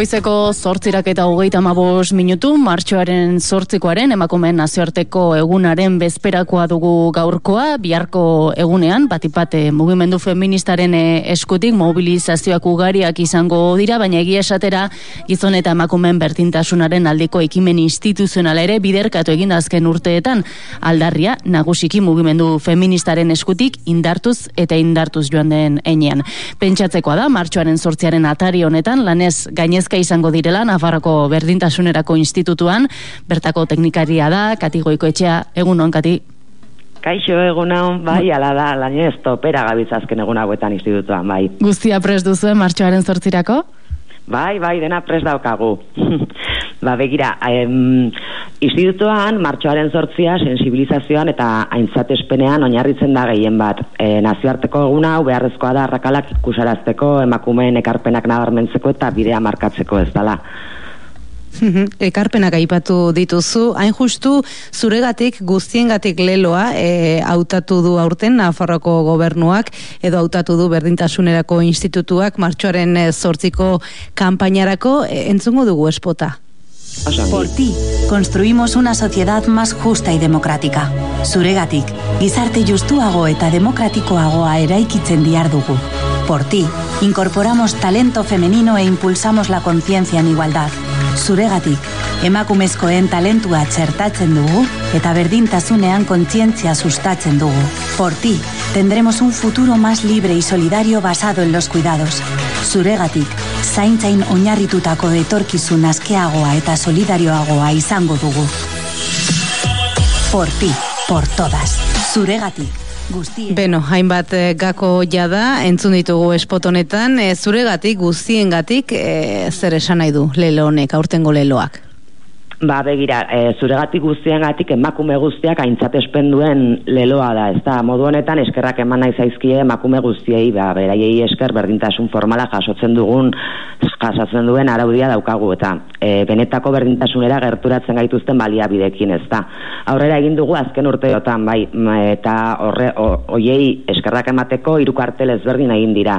Goizeko zortzirak eta hogeita mabos minutu, martxoaren zortzikoaren emakumeen nazioarteko egunaren bezperakoa dugu gaurkoa, biharko egunean, batipate mugimendu feministaren eh, eskutik mobilizazioak ugariak izango dira, baina egia esatera gizon eta emakumeen bertintasunaren aldiko ekimen instituzional ere biderkatu egin azken urteetan aldarria nagusiki mugimendu feministaren eskutik indartuz eta indartuz joan den enean. Pentsatzekoa da, martxoaren zortziaren atari honetan, lanez gaine gainezka izango direla Nafarroko Berdintasunerako Institutuan, bertako teknikaria da, Kati Goiko etxea, egun hon, Kati? Kaixo egun hon, bai, ala da, lainez topera gabitzazken egun hauetan institutuan, bai. Guztia pres duzu, martxoaren sortzirako? Bai, bai, dena pres daukagu. ba, begira, em, institutuan, martxoaren sortzia, sensibilizazioan eta aintzatespenean oinarritzen da gehien bat. E, nazioarteko eguna, beharrezkoa da, arrakalak ikusarazteko, emakumeen ekarpenak nabarmentzeko eta bidea markatzeko ez dela. Ekarpenak aipatu dituzu, hain justu zuregatik guztiengatik leloa e, hautatu du aurten Nafarroko gobernuak edo hautatu du berdintasunerako institutuak martxoaren e, zortziko kanpainarako e, entzungo dugu espota. Por ti, construimos una sociedad más justa y democrática. Zuregatik, gizarte justuago eta demokratikoagoa eraikitzen diar dugu. Por ti, incorporamos talento femenino e impulsamos la conciencia en igualdad. Zuregatik, emakumezkoen talentua txertatzen dugu eta berdintasunean kontzientzia sustatzen dugu. Por ti, tendremos un futuro más libre y solidario basado en los cuidados. Zuregatik, zaintzain oinarritutako etorkizun askeagoa eta solidarioagoa izango dugu. Por ti, por todas. Zuregatik. Guztien. Beno, hainbat eh, gako jada, entzun ditugu espotonetan, e, zuregatik, guztiengatik, e, zer esan nahi du lelo honek, aurtengo leloak? Ba, begira, e, zuregatik guztiengatik emakume guztiak aintzatespen duen leloa da, ez da, modu honetan eskerrak eman nahi zaizkie emakume guztiei, ba, beraiei esker berdintasun formala jasotzen dugun, jasotzen duen araudia daukagu, eta e, benetako berdintasunera gerturatzen gaituzten baliabidekin, ez da. Aurrera egin dugu azken urteotan, bai, eta horre, oiei eskerrak emateko hiru kartel ezberdin egin dira.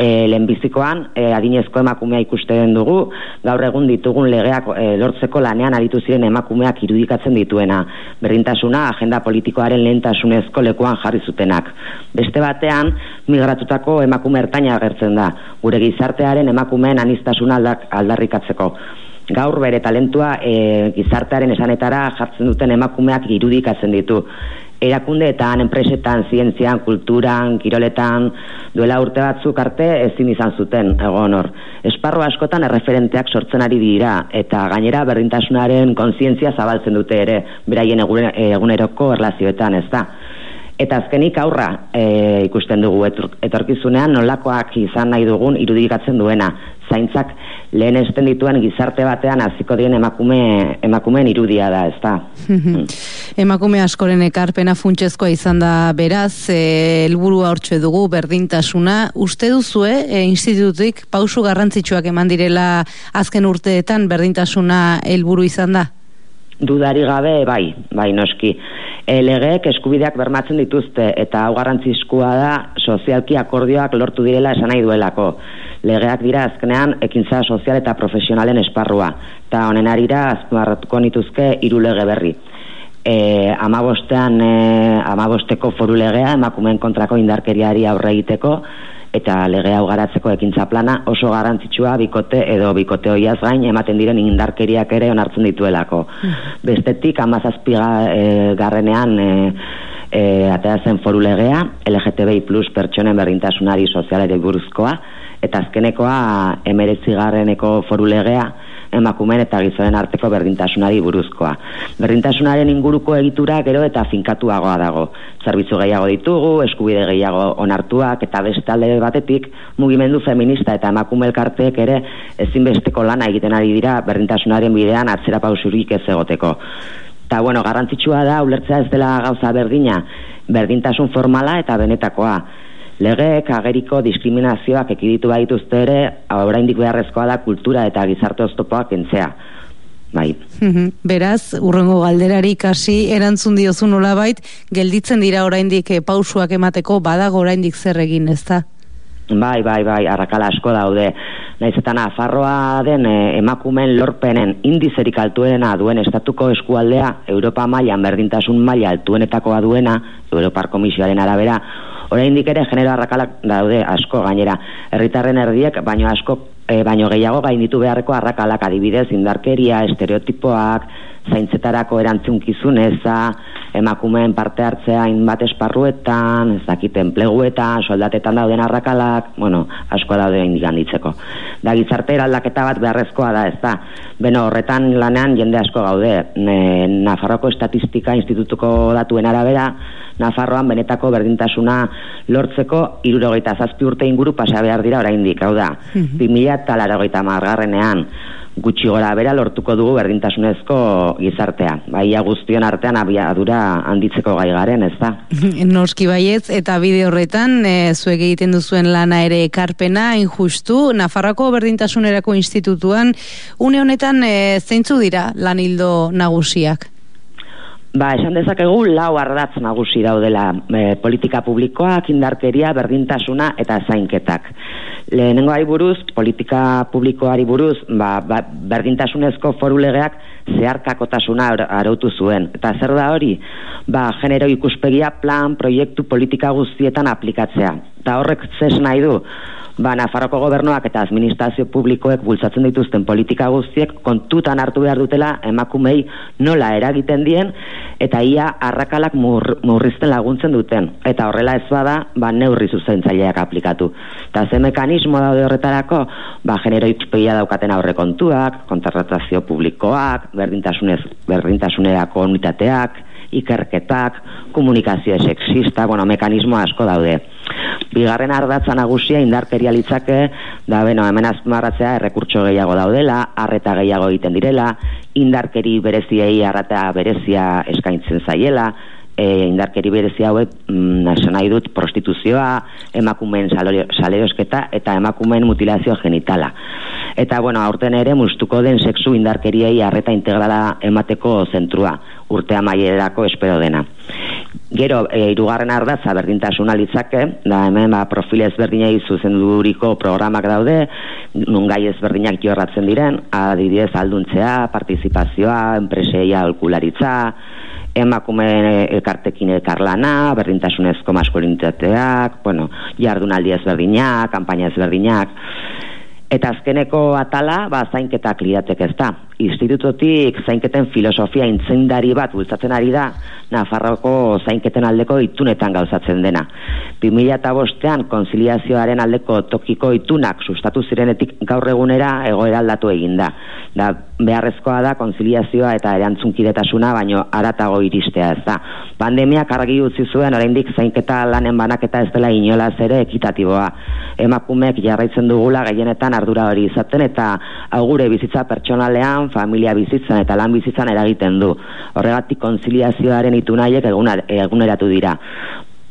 E, lehenbizikoan, e, adinezko emakumea ikusten dugu, gaur egun ditugun legeak e, lortzeko lanean aritu ziren emakumeak irudikatzen dituena, berdintasuna agenda politikoaren lehentasunezko lekuan jarri zutenak. Beste batean, migratutako emakume ertaina agertzen da, gure gizartearen emakumeen anistasuna aldarrikatzeko. Gaur bere talentua e, gizartearen esanetara jartzen duten emakumeak irudikatzen ditu erakundeetan, enpresetan, zientzian, kulturan, kiroletan, duela urte batzuk arte ezin izan zuten, egon hor. Esparro askotan erreferenteak sortzen ari dira, eta gainera berdintasunaren kontzientzia zabaltzen dute ere, beraien eguneroko erlazioetan, ez da. Eta azkenik aurra e, ikusten dugu etorkizunean nolakoak izan nahi dugun irudikatzen duena. Zaintzak lehen esten dituen gizarte batean hasiko dien emakume emakumeen irudia da, ez da. Mm. emakume askoren ekarpena funtsezkoa izan da beraz, e, helburua hortxe dugu berdintasuna. Uste duzue, e, institutik pausu garrantzitsuak eman direla azken urteetan berdintasuna helburu izan da? Dudari gabe, bai, bai noski e, legeek eskubideak bermatzen dituzte eta hau garrantzizkoa da sozialki akordioak lortu direla esan nahi duelako. Legeak dira azkenean ekintza sozial eta profesionalen esparrua eta honen arira azmarratuko nituzke hiru lege berri. E, amabostean e, amabosteko foru legea emakumeen kontrako indarkeriari aurre egiteko eta lege hau garatzeko ekintza plana oso garrantzitsua bikote edo bikote hoiaz gain ematen diren indarkeriak ere onartzen dituelako. Hmm. Bestetik amazazpiga e, garrenean e, e, atea zen foru legea, LGTBI plus pertsonen berdintasunari sozialari buruzkoa, eta azkenekoa emeretzi garreneko foru legea, emakumeen eta gizoen arteko berdintasunari buruzkoa. Berdintasunaren inguruko egitura gero eta finkatuagoa dago. Zerbitzu gehiago ditugu, eskubide gehiago onartuak eta bestalde batetik mugimendu feminista eta emakume elkarteek ere ezinbesteko lana egiten ari dira berdintasunaren bidean atzera pausurik ez egoteko. Eta bueno, garrantzitsua da ulertzea ez dela gauza berdina, berdintasun formala eta benetakoa legeek ageriko diskriminazioak ekiditu baituzte ere, oraindik beharrezkoa da kultura eta gizarte oztopoak entzea. bai. Beraz, urrengo galderari kasi erantzun diozu nolabait, gelditzen dira oraindik e, pausuak emateko badago oraindik zer egin, ez da? Bai, bai, bai, arrakala asko daude. Naiz eta Nafarroa den e, emakumen lorpenen indizerik altuena duen estatuko eskualdea, Europa mailan berdintasun maila altuenetakoa duena, Europar Komisioaren arabera, oraindik ere genero arrakalak daude asko gainera. Herritarren erdiek baino asko e, baino gehiago gainditu beharreko arrakalak adibidez indarkeria, estereotipoak, zaintzetarako erantzunkizun eza, emakumeen parte hartzea hainbat esparruetan, ez dakit enpleguetan, soldatetan dauden arrakalak, bueno, asko daude indik handitzeko. Da gizarte eraldaketa bat beharrezkoa da, ez da. Beno, horretan lanean jende asko gaude. Ne, Nafarroko Estatistika Institutuko datuen arabera, Nafarroan benetako berdintasuna lortzeko irurogeita zazpi urte inguru pasa behar dira oraindik, hau da, mm -hmm. 2000 eta larogeita margarrenean, gutxi gora bera lortuko dugu berdintasunezko gizartea. Baia guztion artean abiadura handitzeko gai garen, ez da? Noski baietz, eta bide horretan, e, zuek egiten duzuen lana ere ekarpena, injustu, Nafarrako berdintasunerako institutuan, une honetan e, zeintzu dira lanildo nagusiak? Ba, esan dezakegu lau ardatz nagusi daudela e, politika publikoak, indarkeria, berdintasuna eta zainketak. Lehenengo ari buruz, politika publikoari buruz, ba, ba, berdintasunezko forulegeak zeharkakotasuna arautu zuen. Eta zer da hori? Ba, genero ikuspegia plan, proiektu, politika guztietan aplikatzea. Eta horrek zes nahi du? ba, Nafarroko gobernuak eta administrazio publikoek bultzatzen dituzten politika guztiek kontutan hartu behar dutela emakumei nola eragiten dien eta ia arrakalak mur, murrizten laguntzen duten. Eta horrela ez bada, ba, neurri zuzentzaileak aplikatu. Eta ze mekanismo daude horretarako, ba, genero itxpeia daukaten aurre kontuak, kontratazio publikoak, berdintasunez, berdintasunerako unitateak, ikerketak, komunikazio sexista, bueno, mekanismo asko daude. Bigarren ardatza nagusia indarkeria litzake, da beno, hemen azmarratzea errekurtso gehiago daudela, arreta gehiago egiten direla, indarkeri bereziei arreta berezia eskaintzen zaiela, e, indarkeri berezia hauek mm, nahi dut prostituzioa, emakumen salerosketa eta emakumen mutilazio genitala. Eta bueno, aurten ere mustuko den sexu indarkeriei arreta integrala emateko zentrua, urtea maierako espero dena. Gero, e, irugarren ardatza berdintasuna litzake, da hemen ba, profile ezberdinei zuzenduriko programak daude, nun gai ezberdinak jorratzen diren, adibidez alduntzea, partizipazioa, enpreseia alkularitza, emakume elkartekin elkarlana, berdintasunezko maskulinitateak, bueno, jardunaldi ezberdinak, kampaina ezberdinak, Eta azkeneko atala, ba, zainketak liatek ez da. Institutotik zainketen filosofia intzendari bat bultzatzen ari da, Nafarroko zainketen aldeko itunetan gauzatzen dena. 2000 eta bostean, konziliazioaren aldeko tokiko itunak sustatu zirenetik gaur egunera egoera aldatu eginda. Da, beharrezkoa da konziliazioa eta erantzunkidetasuna, baino aratago iristea ez da. Pandemia kargi utzi zuen, oraindik zainketa lanen banaketa ez dela inolaz ere ekitatiboa. Emakumeek jarraitzen dugula gehienetan ardura hori izaten eta augure bizitza pertsonalean, familia bizitzan eta lan bizitzan eragiten du. Horregatik konziliazioaren itunaiek eguneratu dira.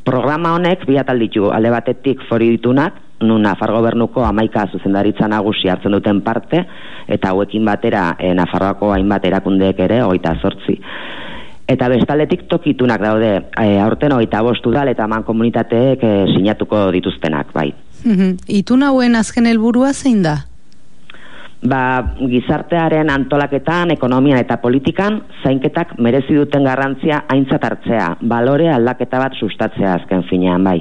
Programa honek bi atal ditu alde batetik fori ditunak, nun Nafar gobernuko amaika zuzendaritza nagusi hartzen duten parte, eta hauekin batera e, Nafarroako hainbat erakundeek ere, oita sortzi. Eta bestaletik tokitunak daude, e, aurten oita bostu dal eta man komunitateek e, sinatuko dituztenak, bai. Mm Itun hauen azken helburua zein da? Ba, gizartearen antolaketan, ekonomian eta politikan, zainketak merezi duten garrantzia aintzat hartzea, balore aldaketa bat sustatzea azken finean, bai.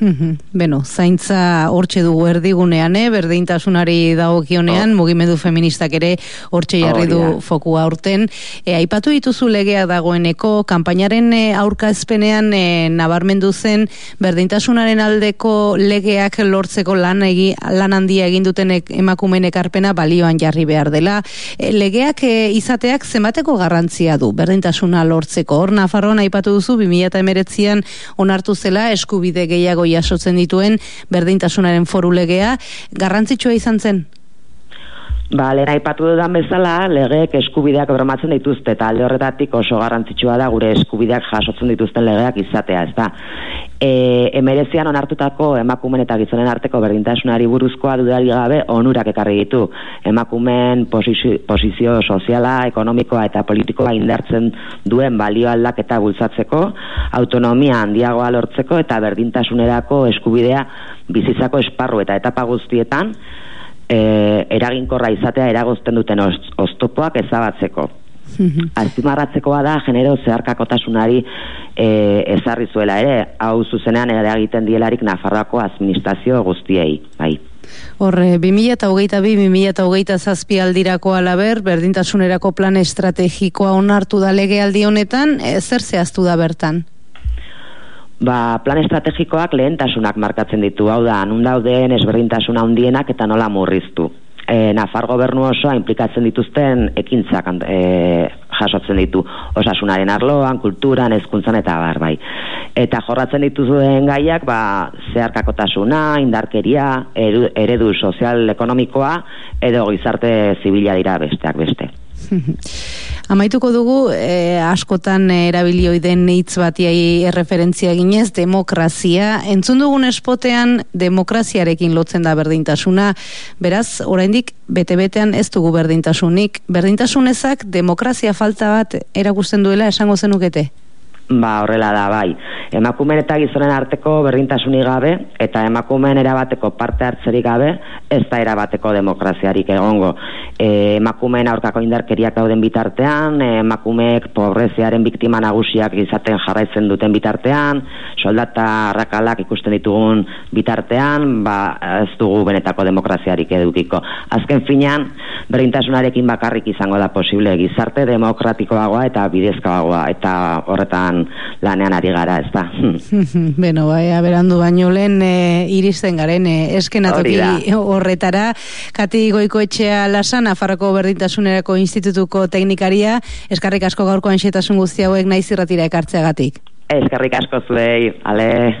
Beno, zaintza hortxe dugu erdigunean, eh? berdintasunari dagokionean, oh. mugimendu feministak ere hortxe jarri du oh, fokua urten. E, aipatu dituzu legea dagoeneko, kanpainaren e, aurka ezpenean e, nabarmendu zen berdintasunaren aldeko legeak lortzeko lan, egi, lan handia egin duten emakumen ekarpena balioan jarri behar dela. E, legeak e, izateak zemateko garrantzia du berdintasuna lortzeko. Hor, Nafarroan aipatu duzu, 2008an onartu zela eskubide gehiago gehiago jasotzen dituen berdintasunaren foru legea, garrantzitsua izan zen? Ba, lera ipatu dudan bezala, legeek eskubideak bermatzen dituzte, eta alde horretatik oso garrantzitsua da gure eskubideak jasotzen dituzten legeak izatea, ez da. E, emerezian onartutako emakumen eta gizonen arteko berdintasunari buruzkoa dudari gabe onurak ekarri ditu. Emakumen posizio, posizio soziala, ekonomikoa eta politikoa indartzen duen balio aldaketa bultzatzeko, autonomia handiagoa lortzeko eta berdintasunerako eskubidea bizitzako esparru eta etapa guztietan, e, eraginkorra izatea eragozten duten oztopoak ezabatzeko. Azpimarratzekoa da genero zeharkakotasunari e, ezarri zuela ere, hau zuzenean egiten dielarik Nafarroako administrazio guztiei, bai. Horre, 2008-2008 zazpi aldirako alaber, berdintasunerako plan estrategikoa onartu da lege aldi honetan, e, zer zehaztu da bertan? Ba, plan estrategikoak lehentasunak markatzen ditu, hau da, nun dauden ezberdintasuna handienak eta nola murriztu. E, Nafar gobernu osoa implikatzen dituzten ekintzak e, jasotzen ditu osasunaren arloan, kulturan, hezkuntzan eta bar bai. Eta jorratzen dituzuen gaiak, ba, zeharkakotasuna, indarkeria, eredu sozial ekonomikoa edo gizarte zibila dira besteak beste. Amaituko dugu, eh, askotan erabilioi den hitz batiai erreferentzia ginez, demokrazia. Entzun dugun espotean, demokraziarekin lotzen da berdintasuna. Beraz, oraindik bete-betean ez dugu berdintasunik. Berdintasunezak demokrazia falta bat erakusten duela esango zenukete? Ba, horrela da, bai. Emakumen eta gizonen arteko berdintasunik gabe, eta emakumen erabateko parte hartzerik gabe, ez da erabateko demokraziarik egongo. E, emakumen aurkako indarkeriak dauden bitartean, e, emakumeek pobreziaren biktima nagusiak izaten jarraitzen duten bitartean, soldata arrakalak ikusten ditugun bitartean, ba, ez dugu benetako demokraziarik edukiko. Azken finean, berdintasunarekin bakarrik izango da posible gizarte demokratikoagoa eta bidezkoagoa, eta horretan lanean ari gara, ez da. Beno, bai, aberandu baino lehen e, iristen garen e, eskenatoki horretara. Kati goiko etxea lasan, Afarroko Berdintasunerako Institutuko Teknikaria, eskarrik asko gaurko ansietasun guzti hauek naiz irratira ekartzeagatik. Eskarrik asko zuei, ale...